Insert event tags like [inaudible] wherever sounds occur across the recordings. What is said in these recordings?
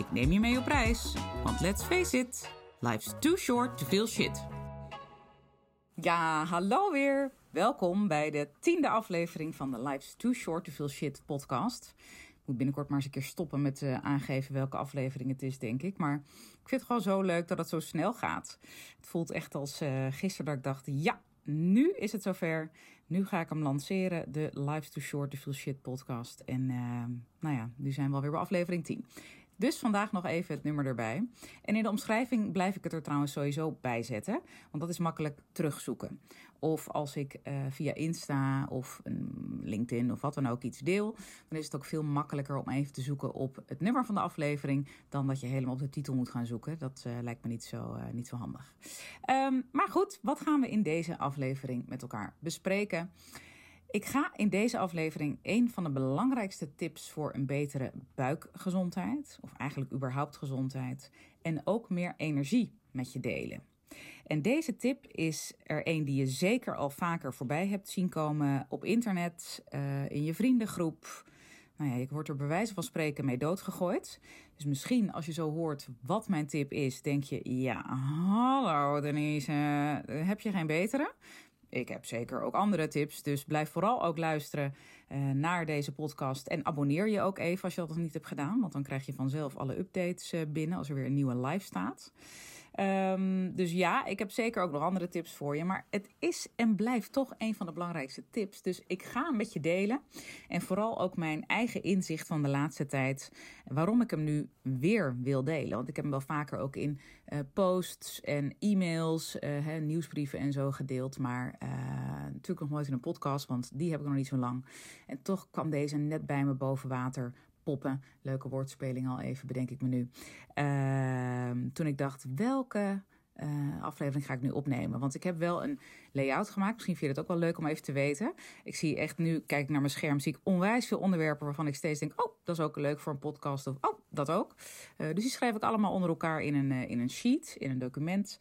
Ik neem je mee op reis, want let's face it, life's too short to feel shit. Ja, hallo weer. Welkom bij de tiende aflevering van de Life's Too Short to Feel Shit podcast. Ik moet binnenkort maar eens een keer stoppen met uh, aangeven welke aflevering het is, denk ik. Maar ik vind het gewoon zo leuk dat het zo snel gaat. Het voelt echt als uh, gisteren dat ik dacht, ja, nu is het zover. Nu ga ik hem lanceren, de Life's Too Short to Feel Shit podcast. En uh, nou ja, nu zijn we alweer bij aflevering 10. Dus vandaag nog even het nummer erbij. En in de omschrijving blijf ik het er trouwens sowieso bij zetten. Want dat is makkelijk terugzoeken. Of als ik uh, via Insta of LinkedIn of wat dan ook iets deel. Dan is het ook veel makkelijker om even te zoeken op het nummer van de aflevering. Dan dat je helemaal op de titel moet gaan zoeken. Dat uh, lijkt me niet zo, uh, niet zo handig. Um, maar goed, wat gaan we in deze aflevering met elkaar bespreken? Ik ga in deze aflevering een van de belangrijkste tips voor een betere buikgezondheid, of eigenlijk überhaupt gezondheid, en ook meer energie met je delen. En deze tip is er een die je zeker al vaker voorbij hebt zien komen op internet, uh, in je vriendengroep. Nou ja, ik word er bij wijze van spreken mee doodgegooid. Dus misschien als je zo hoort wat mijn tip is, denk je: ja, hallo Denise, heb je geen betere? Ik heb zeker ook andere tips. Dus blijf vooral ook luisteren uh, naar deze podcast. En abonneer je ook even als je dat nog niet hebt gedaan. Want dan krijg je vanzelf alle updates uh, binnen als er weer een nieuwe live staat. Um, dus ja, ik heb zeker ook nog andere tips voor je. Maar het is en blijft toch een van de belangrijkste tips. Dus ik ga hem met je delen. En vooral ook mijn eigen inzicht van de laatste tijd. Waarom ik hem nu weer wil delen. Want ik heb hem wel vaker ook in uh, posts en e-mails, hè, nieuwsbrieven en zo gedeeld. Maar uh, natuurlijk nog nooit in een podcast, want die heb ik nog niet zo lang. En toch kwam deze net bij me boven water Leuke woordspeling al even, bedenk ik me nu. Uh, toen ik dacht, welke uh, aflevering ga ik nu opnemen? Want ik heb wel een layout gemaakt. Misschien vind je het ook wel leuk om even te weten. Ik zie echt nu, kijk ik naar mijn scherm, zie ik onwijs veel onderwerpen waarvan ik steeds denk: oh, dat is ook leuk voor een podcast. Of oh, dat ook. Uh, dus die schrijf ik allemaal onder elkaar in een, uh, in een sheet, in een document.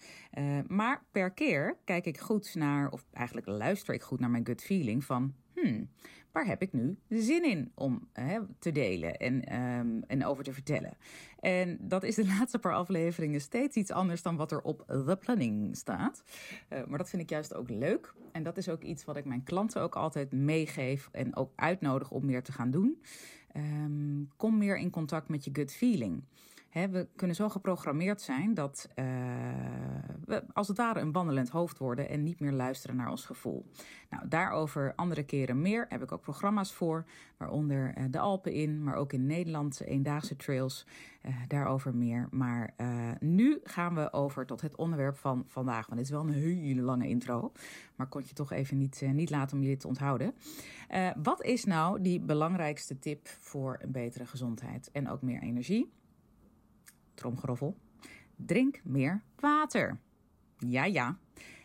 maar per keer kijk ik goed naar, of eigenlijk luister ik goed naar mijn gut feeling van hmm, waar heb ik nu zin in om hè, te delen en, um, en over te vertellen? En dat is de [laughs] laatste paar afleveringen steeds iets anders dan wat er op the planning staat. Uh, maar dat vind ik juist ook leuk. En dat is ook iets wat ik mijn klanten ook altijd meegeef en ook uitnodig om meer te gaan doen. Um, kom meer in contact met je gut feeling. We kunnen zo geprogrammeerd zijn dat uh, we als het ware een wandelend hoofd worden en niet meer luisteren naar ons gevoel. Nou, daarover andere keren meer heb ik ook programma's voor, waaronder uh, de Alpen in, maar ook in Nederland eendaagse trails. Uh, daarover meer. Maar nu gaan we over tot het onderwerp van vandaag. Want dit is wel een hele lange intro, maar kon je toch even niet, niet laten om je dit te onthouden. wat is nou die belangrijkste tip voor een betere gezondheid en ook meer energie? Tromgeroffel. Drink meer water. Ja, ja.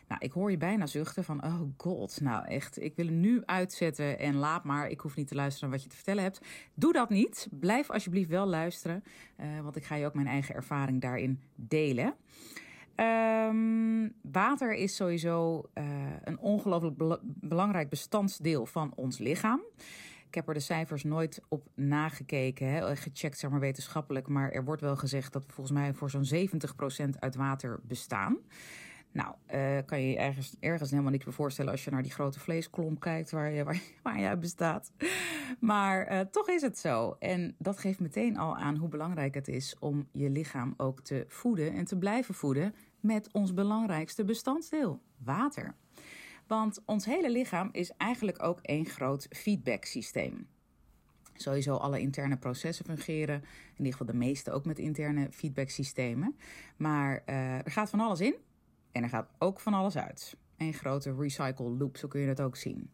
Nou, ik hoor je bijna zuchten van, oh god, nou echt, ik wil hem nu uitzetten en laat maar, ik hoef niet te luisteren wat je te vertellen hebt. Doe dat niet. Blijf alsjeblieft wel luisteren, uh, want ik ga je ook mijn eigen ervaring daarin delen. Um, water is sowieso uh, een ongelooflijk be belangrijk bestandsdeel van ons lichaam. Ik heb er de cijfers nooit op nagekeken, hè, gecheckt zeg maar wetenschappelijk. Maar er wordt wel gezegd dat we volgens mij voor zo'n 70% uit water bestaan. Nou, uh, kan je je ergens, ergens helemaal niks meer voorstellen als je naar die grote vleesklomp kijkt waar je, waar, bestaat. Maar uh, toch is het zo. En dat geeft meteen al aan hoe belangrijk het is om je lichaam ook te voeden en te blijven voeden met ons belangrijkste bestanddeel, water. Want ons hele lichaam is eigenlijk ook één groot feedbacksysteem. Sowieso alle interne processen fungeren. In ieder geval de meeste ook met interne feedbacksystemen. Maar uh, er gaat van alles in en er gaat ook van alles uit. Een grote recycle loop, zo kun je dat ook zien.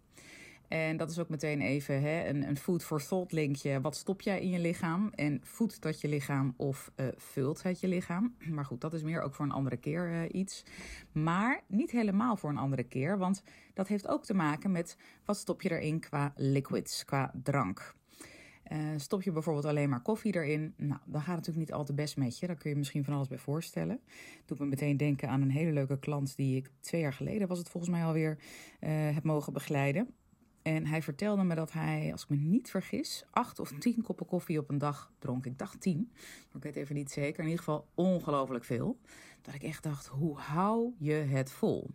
En dat is ook meteen even hè, een, een food for thought linkje. Wat stop jij in je lichaam? En voedt dat je lichaam of uh, vult het je lichaam? [clears throat] Maar goed, dat is meer ook voor een andere keer uh, iets. Maar niet helemaal voor een andere keer. Want dat heeft ook te maken met wat stop je erin qua liquids, qua drank. Uh, stop je bijvoorbeeld alleen maar koffie erin, nou, dan gaat het natuurlijk niet al te best met je. Daar kun je misschien van alles bij voorstellen. Doet me meteen denken aan een hele leuke klant die ik twee jaar geleden, was het volgens mij alweer, heb mogen begeleiden. En hij vertelde me dat hij, als ik me niet vergis, acht of tien koppen koffie op een dag dronk. Ik dacht tien, maar ik weet even niet zeker. In ieder geval ongelooflijk veel. Dat ik echt dacht, hoe hou je het vol?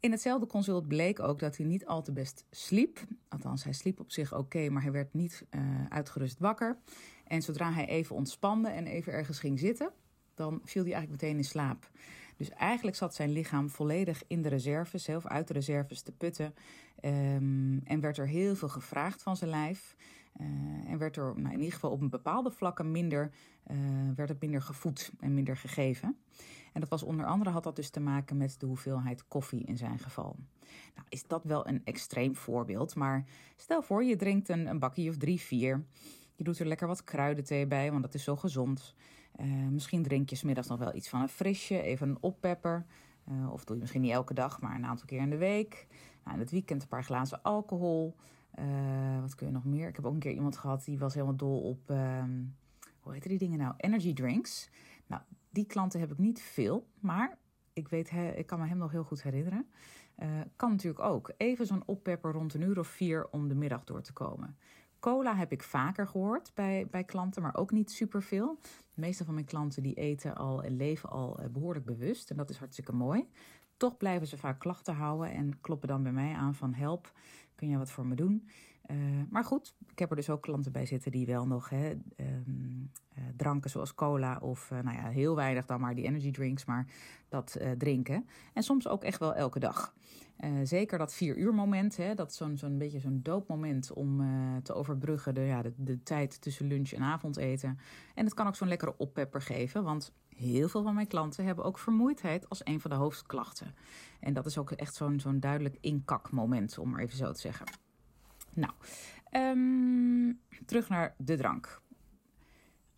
In hetzelfde consult bleek ook dat hij niet al te best sliep. Althans, hij sliep op zich oké, maar hij werd niet uh, uitgerust wakker. En zodra hij even ontspande en even ergens ging zitten, dan viel hij eigenlijk meteen in slaap. Dus eigenlijk zat zijn lichaam volledig in de reserves, zelf uit de reserves te putten. Um, en werd er heel veel gevraagd van zijn lijf. Uh, en werd er nou, in ieder geval op een bepaalde vlakken minder, uh, werd het minder gevoed en minder gegeven. En dat was onder andere had dat dus te maken met de hoeveelheid koffie in zijn geval. Nou, is dat wel een extreem voorbeeld, maar stel voor je drinkt een, een bakje of drie, vier. Je doet er lekker wat kruidenthee bij, want dat is zo gezond. Uh, misschien drink je smiddags nog wel iets van een frisje, even een oppepper. Uh, of doe je misschien niet elke dag, maar een aantal keer in de week. Nou, in het weekend een paar glazen alcohol. Uh, wat kun je nog meer? Ik heb ook een keer iemand gehad die was helemaal dol op. Ehm, hoe heet die dingen nou? Energy drinks. Nou, die klanten heb ik niet veel, maar ik, weet, ik kan me hem nog heel goed herinneren. kan natuurlijk ook. Even zo'n oppepper rond een uur of vier om de middag door te komen. Cola heb ik vaker gehoord bij, bij klanten, maar ook niet superveel. De meeste van mijn klanten die eten al en leven al eh, behoorlijk bewust. En dat is hartstikke mooi. Toch blijven ze vaak klachten houden en kloppen dan bij mij aan van help, kun je wat voor me doen? Uh, maar goed, ik heb er dus ook klanten bij zitten die wel nog hè, um, uh, dranken zoals cola of uh, nou ja, heel weinig dan maar die energy drinks, maar dat drinken. En soms ook echt wel elke dag. zeker dat vier uur moment, hè, dat zo'n zo'n beetje zo'n doopmoment om te overbruggen de, ja, de tijd tussen lunch en avondeten. En het kan ook zo'n lekkere oppepper geven, want Heel veel van mijn klanten hebben ook vermoeidheid als een van de hoofdklachten. En dat is ook echt zo'n zo'n duidelijk inkakmoment, om maar even zo te zeggen. Nou, um, terug naar de drank.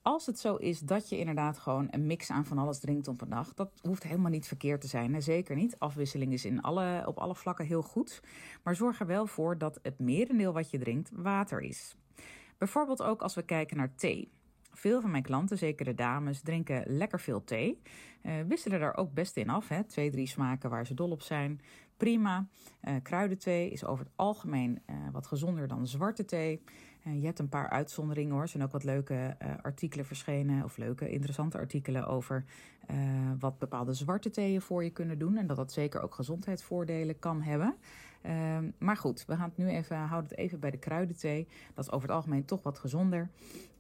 Als het zo is dat je inderdaad gewoon een mix aan van alles drinkt op een dag, dat hoeft helemaal niet verkeerd te zijn. Zeker niet. Afwisseling is in alle, op alle vlakken heel goed. Maar zorg er wel voor dat het merendeel wat je drinkt water is. Bijvoorbeeld ook als we kijken naar thee. Veel van mijn klanten, zeker de dames, drinken lekker veel thee. Uh, wisselen daar ook best in af. Hè? Twee, drie smaken waar ze dol op zijn. Prima. Uh, kruidenthee is over het algemeen uh, wat gezonder dan zwarte thee. je hebt een paar uitzonderingen hoor. Er zijn ook wat leuke artikelen verschenen. Of leuke, interessante artikelen over wat bepaalde zwarte theeën voor je kunnen doen. En dat dat zeker ook gezondheidsvoordelen kan hebben. Ehm, maar goed, we gaan het nu even, houden het even bij de kruidenthee. Dat is over het algemeen toch wat gezonder.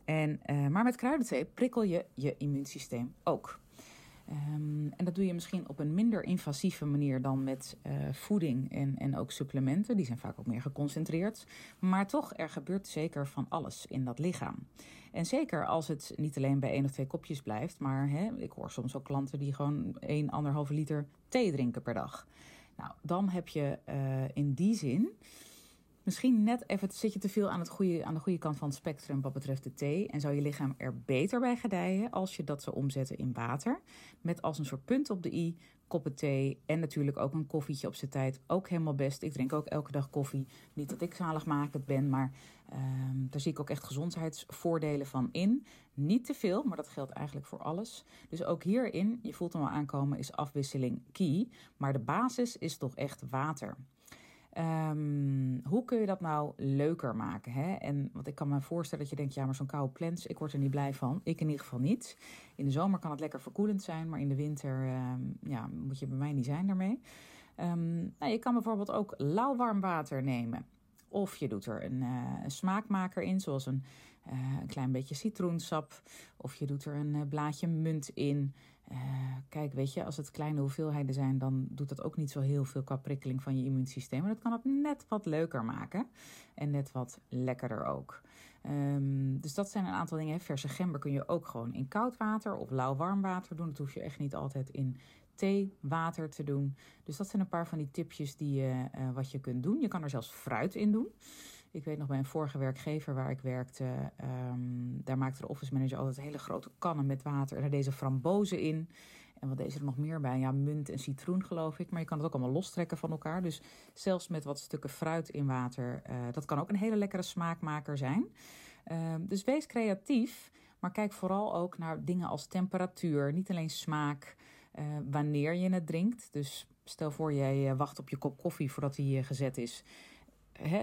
En, uh, maar met kruidenthee prikkel je je immuunsysteem ook. Um, en dat doe je misschien op een minder invasieve manier dan met uh, voeding en, en ook supplementen. Die zijn vaak ook meer geconcentreerd. Maar toch, er gebeurt zeker van alles in dat lichaam. En zeker als het niet alleen bij één of twee kopjes blijft. Maar hè, ik hoor soms ook klanten die gewoon 1, 1,5 liter thee drinken per dag. Nou, dan heb je uh, in die zin Misschien net even zit je te veel aan, het aan de goede kant van het spectrum wat betreft de thee. En zou je lichaam er beter bij gedijen als je dat zou omzetten in water. Met als een soort punt op de i koppen thee en natuurlijk ook een koffietje op zijn tijd. Ook helemaal best. Ik drink ook elke dag koffie. Niet dat ik zaligmakend ben, maar um, daar zie ik ook echt gezondheidsvoordelen van in. Niet te veel, maar dat geldt eigenlijk voor alles. Dus ook hierin, je voelt hem al aankomen, is afwisseling key. Maar de basis is toch echt water. Um, hoe kun je dat nou leuker maken? Hè? En want ik kan me voorstellen dat je denkt, ja, maar zo'n koude plens, ik word er niet blij van. Ik in ieder geval niet. In de zomer kan het lekker verkoelend zijn, maar in de winter um, ja, moet je bij mij niet zijn daarmee. Um, nou, je kan bijvoorbeeld ook lauwwarm water nemen. Of je doet er een, een smaakmaker in, zoals een, uh, een, klein beetje citroensap. Of je doet er een uh, blaadje munt in. kijk, weet je, als het kleine hoeveelheden zijn, dan doet dat ook niet zo heel veel qua prikkeling van je immuunsysteem. Maar dat kan het net wat leuker maken. En net wat lekkerder ook. Ehm, dus dat zijn een aantal dingen. Verse gember kun je ook gewoon in koud water of lauw warm water doen. Dat hoef je echt niet altijd in theewater te doen. Dus dat zijn een paar van die tipjes die, uh, wat je kunt doen. Je kan er zelfs fruit in doen. Ik weet nog bij een vorige werkgever waar ik werkte, um, daar maakte de office manager altijd hele grote kannen met water. En daar deze frambozen in. En wat deze er nog meer bij? Ja, munt en citroen geloof ik. Maar je kan het ook allemaal lostrekken van elkaar. Dus zelfs met wat stukken fruit in water, uh, dat kan ook een hele lekkere smaakmaker zijn. Uh, dus wees creatief, maar kijk vooral ook naar dingen als temperatuur. Niet alleen smaak, uh, wanneer je het drinkt. Dus stel voor jij wacht op je kop koffie voordat die gezet is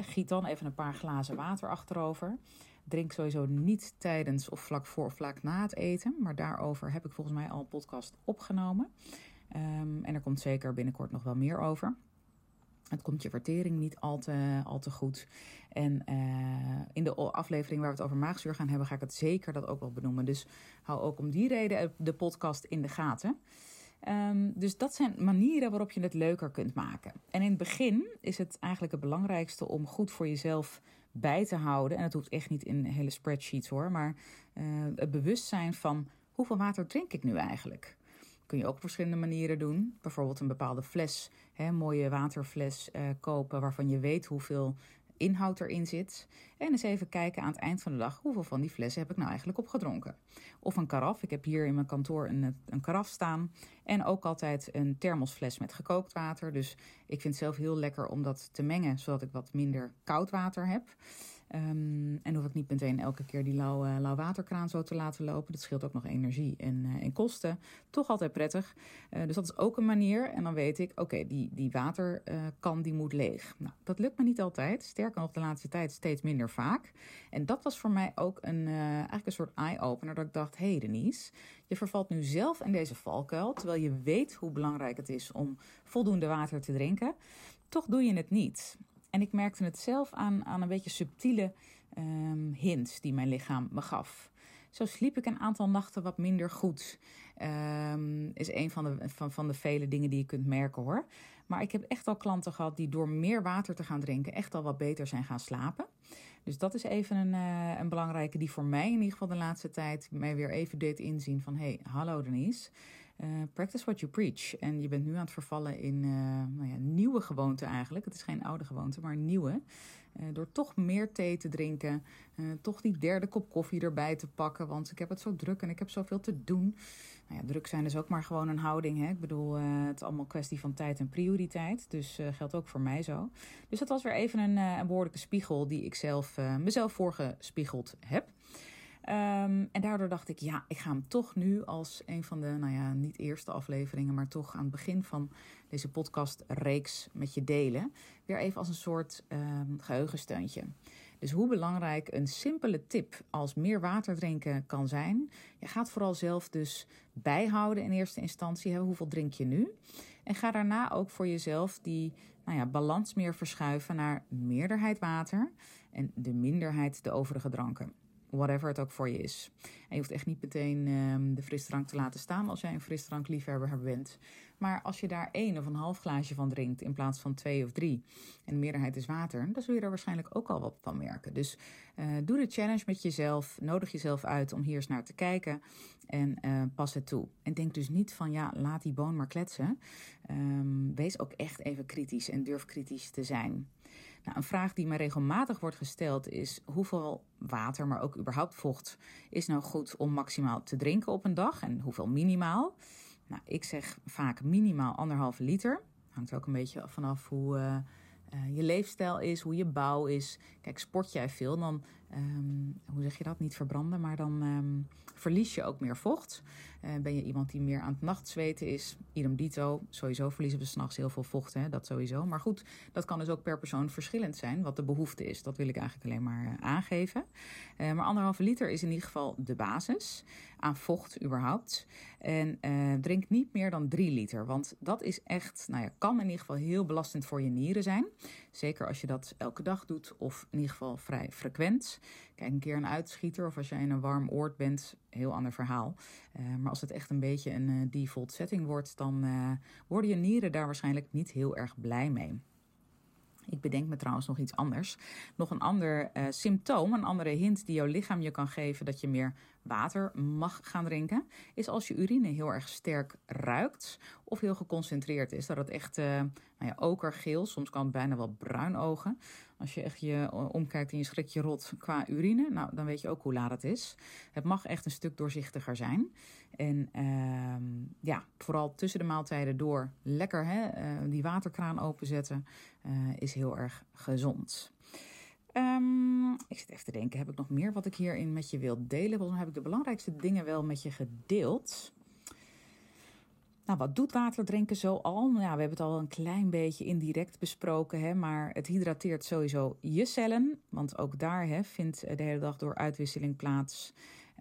giet dan even een paar glazen water achterover. Drink sowieso niet tijdens of vlak voor of vlak na het eten. Maar daarover heb ik volgens mij al een podcast opgenomen. Um, en er komt zeker binnenkort nog wel meer over. Het komt je vertering niet al te, al te goed. En in de aflevering waar we het over maagzuur gaan hebben, ga ik het zeker dat ook wel benoemen. Dus hou ook om die reden de podcast in de gaten. Um, dus dat zijn manieren waarop je het leuker kunt maken. En in het begin is het eigenlijk het belangrijkste om goed voor jezelf bij te houden. En dat hoeft echt niet in hele spreadsheets hoor. Maar uh, het bewustzijn van hoeveel water drink ik nu eigenlijk? Kun je ook op verschillende manieren doen. Bijvoorbeeld een bepaalde fles, hè, mooie waterfles uh, kopen waarvan je weet hoeveel inhoud erin zit. En eens even kijken aan het eind van de dag hoeveel van die flessen heb ik nou eigenlijk opgedronken. Of een karaf. Ik heb hier in mijn kantoor een, een karaf staan. En ook altijd een thermosfles met gekookt water. Dus ik vind het zelf heel lekker om dat te mengen, zodat ik wat minder koud water heb. Um, en hoef ik niet meteen elke keer die lauwe, lauw waterkraan zo te laten lopen. Dat scheelt ook nog energie en, uh, en kosten. Toch altijd prettig. Uh, dus dat is ook een manier. En dan weet ik, oké, okay, die, die waterkan die moet leeg. Nou, dat lukt me niet altijd. Sterker nog, de laatste tijd steeds minder vaak. En dat was voor mij ook een, eigenlijk een soort eye-opener. Dat ik dacht, hé hey Denise, je vervalt nu zelf in deze valkuil. Terwijl je weet hoe belangrijk het is om voldoende water te drinken. Toch doe je het niet. En ik merkte het zelf aan, aan een beetje subtiele um, hints die mijn lichaam me gaf. Zo sliep ik een aantal nachten wat minder goed. Um, is een van de, van, van de vele dingen die je kunt merken hoor. Maar ik heb echt al klanten gehad die door meer water te gaan drinken echt al wat beter zijn gaan slapen. Dus dat is even een, uh, een belangrijke die voor mij in ieder geval de laatste tijd mij weer even deed inzien van hey, hallo Denise. Uh, practice what you preach. En je bent nu aan het vervallen in uh, nou ja, nieuwe gewoonten eigenlijk. Het is geen oude gewoonte, maar nieuwe. Uh, door toch meer thee te drinken. toch die derde kop koffie erbij te pakken. Want ik heb het zo druk en ik heb zoveel te doen. Nou ja, druk zijn is ook maar gewoon een houding. Hè? Ik bedoel, het is allemaal kwestie van tijd en prioriteit. Dus geldt ook voor mij zo. Dus dat was weer even een, een behoorlijke spiegel die ik zelf, mezelf voorgespiegeld heb. Um, en daardoor dacht ik, ja, ik ga hem toch nu als een van de, nou ja, niet eerste afleveringen, maar toch aan het begin van deze podcastreeks met je delen. Weer even als een soort um, geheugensteuntje. Dus hoe belangrijk een simpele tip als meer water drinken kan zijn. Je gaat vooral zelf dus bijhouden in eerste instantie. Hoeveel drink je nu? En ga daarna ook voor jezelf die nou ja, balans meer verschuiven naar meerderheid water en de minderheid de overige dranken whatever het ook voor je is. En je hoeft echt niet meteen um, de frisdrank te laten staan als jij een frisdrankliefhebber bent. Maar als je daar één of een half glaasje van drinkt in plaats van twee of drie, en de meerderheid is water, dan zul je er waarschijnlijk ook al wat van merken. Dus uh, doe de challenge met jezelf, nodig jezelf uit om hier eens naar te kijken en uh, pas het toe. En denk dus niet van ja, laat die boon maar kletsen. Um, wees ook echt even kritisch en durf kritisch te zijn. Nou, een vraag die me regelmatig wordt gesteld is: hoeveel water, maar ook überhaupt vocht, is nou goed om maximaal te drinken op een dag en hoeveel minimaal? Nou, ik zeg vaak minimaal anderhalve liter. Hangt ook een beetje vanaf hoe. Uh, uh, je leefstijl is, hoe je bouw is. Kijk, sport jij veel, dan, um, hoe zeg je dat, niet verbranden, maar dan um, verlies je ook meer vocht. Uh, ben je iemand die meer aan het nachtzweten is, idem dito. Sowieso verliezen we s'nachts heel veel vocht, hè, dat sowieso. Maar goed, dat kan dus ook per persoon verschillend zijn, wat de behoefte is. Dat wil ik eigenlijk alleen maar uh, aangeven. maar anderhalve liter is in ieder geval de basis aan vocht überhaupt. En drink niet meer dan drie liter, want dat is echt, nou ja, kan in ieder geval heel belastend voor je nieren zijn. Zeker als je dat elke dag doet of in ieder geval vrij frequent. Kijk een keer een uitschieter of als jij in een warm oord bent, heel ander verhaal. Uh, maar als het echt een beetje een uh, default setting wordt, dan uh, worden je nieren daar waarschijnlijk niet heel erg blij mee. Ik bedenk me trouwens nog iets anders. Nog een ander symptoom, een andere hint die jouw lichaam je kan geven dat je meer water mag gaan drinken, is als je urine heel erg sterk ruikt of heel geconcentreerd is. Dat het echt uh, nou ja, okergeel, soms kan het bijna wel bruin ogen. Als je echt je omkijkt en je schrik je rot qua urine, nou, dan weet je ook hoe laat het is. Het mag echt een stuk doorzichtiger zijn. En uh, ja, vooral tussen de maaltijden door lekker hè, uh, die waterkraan openzetten is heel erg gezond. Um, ik zit even te denken, heb ik nog meer wat ik hierin met je wil delen? Volgens mij heb ik de belangrijkste dingen wel met je gedeeld. Nou, wat doet water drinken zo al? Nou, ja, we hebben het al een klein beetje indirect besproken, hè, maar het hydrateert sowieso je cellen. Want ook daar hè, vindt de hele dag door uitwisseling plaats.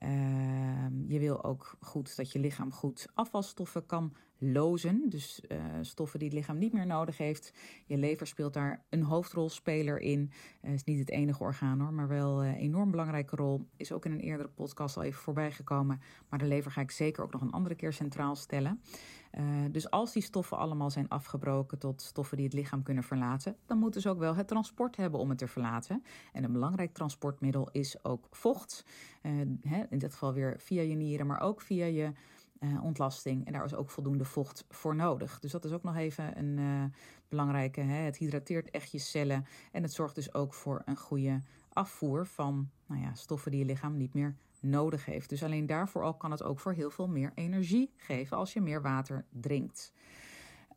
Uh, je wil ook goed dat je lichaam goed afvalstoffen kan lozen. Dus uh, stoffen die het lichaam niet meer nodig heeft. Je lever speelt daar een hoofdrolspeler in. Uh, is niet het enige orgaan hoor, maar wel een enorm belangrijke rol. Is ook in een eerdere podcast al even voorbij gekomen. Maar de lever ga ik zeker ook nog een andere keer centraal stellen. Dus als die stoffen allemaal zijn afgebroken tot stoffen die het lichaam kunnen verlaten, dan moeten ze ook wel het transport hebben om het te verlaten. En een belangrijk transportmiddel is ook vocht. Hè, in dit geval weer via je nieren, maar ook via je uh, ontlasting. En daar is ook voldoende vocht voor nodig. Dus dat is ook nog even een uh, belangrijke. Hè? Het hydrateert echt je cellen. En het zorgt dus ook voor een goede afvoer van nou ja, stoffen die je lichaam niet meer nodig heeft. Dus alleen daarvoor al kan het ook voor heel veel meer energie geven als je meer water drinkt.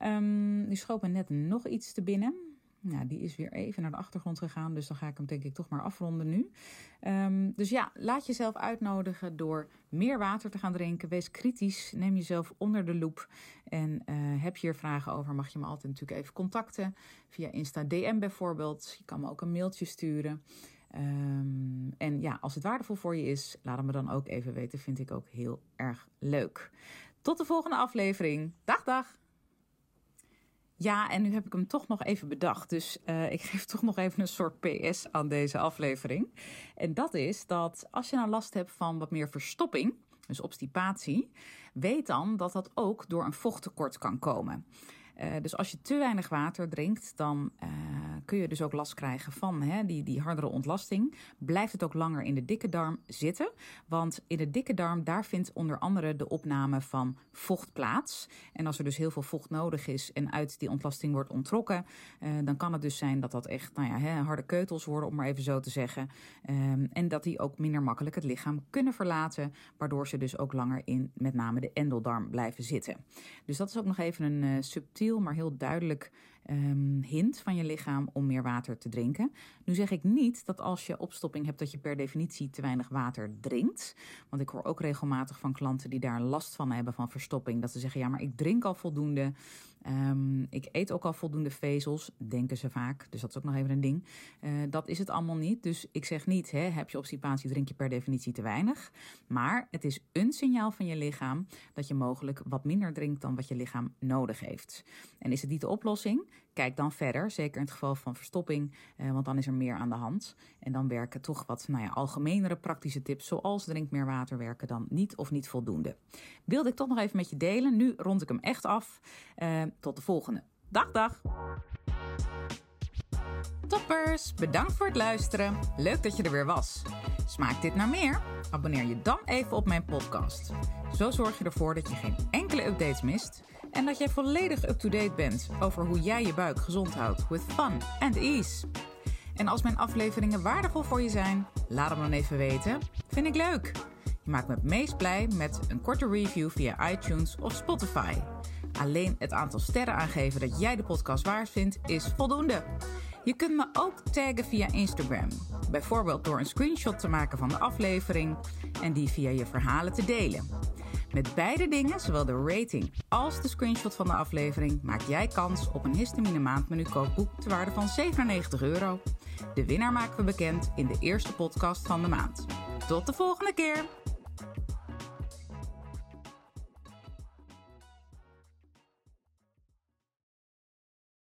Um, nu schoot me net nog iets te binnen. Nou, die is weer even naar de achtergrond gegaan, dus dan ga ik hem denk ik toch maar afronden nu. Um, dus ja, laat jezelf uitnodigen door meer water te gaan drinken. Wees kritisch, neem jezelf onder de loep. En uh, heb je er vragen over, mag je me altijd natuurlijk even contacten. Via Insta DM bijvoorbeeld. Je kan me ook een mailtje sturen. Um, en ja, als het waardevol voor je is, laat het me dan ook even weten. Vind ik ook heel erg leuk. Tot de volgende aflevering. Dag, dag! Ja, en nu heb ik hem toch nog even bedacht. Dus uh, ik [laughs] geef toch nog even een soort PS aan deze aflevering. En dat is dat als je nou last hebt van wat meer verstopping, dus obstipatie, weet dan dat dat ook door een vochttekort kan komen. Uh, dus als je te weinig water drinkt, dan uh, kun je dus ook last krijgen van hè, die, die hardere ontlasting. Blijft het ook langer in de dikke darm zitten. Want in de dikke darm, daar vindt onder andere de opname van vocht plaats. En als er dus heel veel vocht nodig is en uit die ontlasting wordt ontrokken, uh, dan kan het dus zijn dat dat echt nou ja, hè, harde keutels worden, om maar even zo te zeggen. Um, en dat die ook minder makkelijk het lichaam kunnen verlaten, waardoor ze dus ook langer in met name de endeldarm blijven zitten. Dus dat is ook nog even een subtiel maar heel duidelijk um, hint van je lichaam om meer water te drinken. Nu zeg ik niet dat als je opstopping hebt dat je per definitie te weinig water drinkt. Want ik hoor ook regelmatig van klanten die daar last van hebben van verstopping. Dat ze zeggen, ja maar ik drink al voldoende. Um, ik eet ook al voldoende vezels, denken ze vaak. Dus dat is ook nog even een ding. Uh, dat is het allemaal niet. Dus ik zeg niet, hè, heb je obstipatie, drink je per definitie te weinig. Maar het is een signaal van je lichaam dat je mogelijk wat minder drinkt dan wat je lichaam nodig heeft. En is het niet de oplossing? Kijk dan verder, zeker in het geval van verstopping, eh, want dan is er meer aan de hand. En dan werken toch wat nou ja, algemenere praktische tips, zoals drink meer water, werken dan niet of niet voldoende. Wilde ik toch nog even met je delen. Nu rond ik hem echt af. Uh, tot de volgende. Dag, dag! Toppers, bedankt voor het luisteren. Leuk dat je er weer was. Smaakt dit naar meer? Abonneer je dan even op mijn podcast. Zo zorg je ervoor dat je geen enkele updates mist en dat jij volledig up-to-date bent over hoe jij je buik gezond houdt with fun and ease. En als mijn afleveringen waardevol voor je zijn, laat hem dan even weten. Vind ik leuk. Je maakt me het meest blij met een korte review via iTunes of Spotify. Alleen het aantal sterren aangeven dat jij de podcast waard vindt is voldoende. Je kunt me ook taggen via Instagram. Bijvoorbeeld door een screenshot te maken van de aflevering en die via je verhalen te delen. Met beide dingen, zowel de rating als de screenshot van de aflevering, maak jij kans op een histamine maandmenu kookboek te waarde van 97 euro. De winnaar maken we bekend in de eerste podcast van de maand. Tot de volgende keer!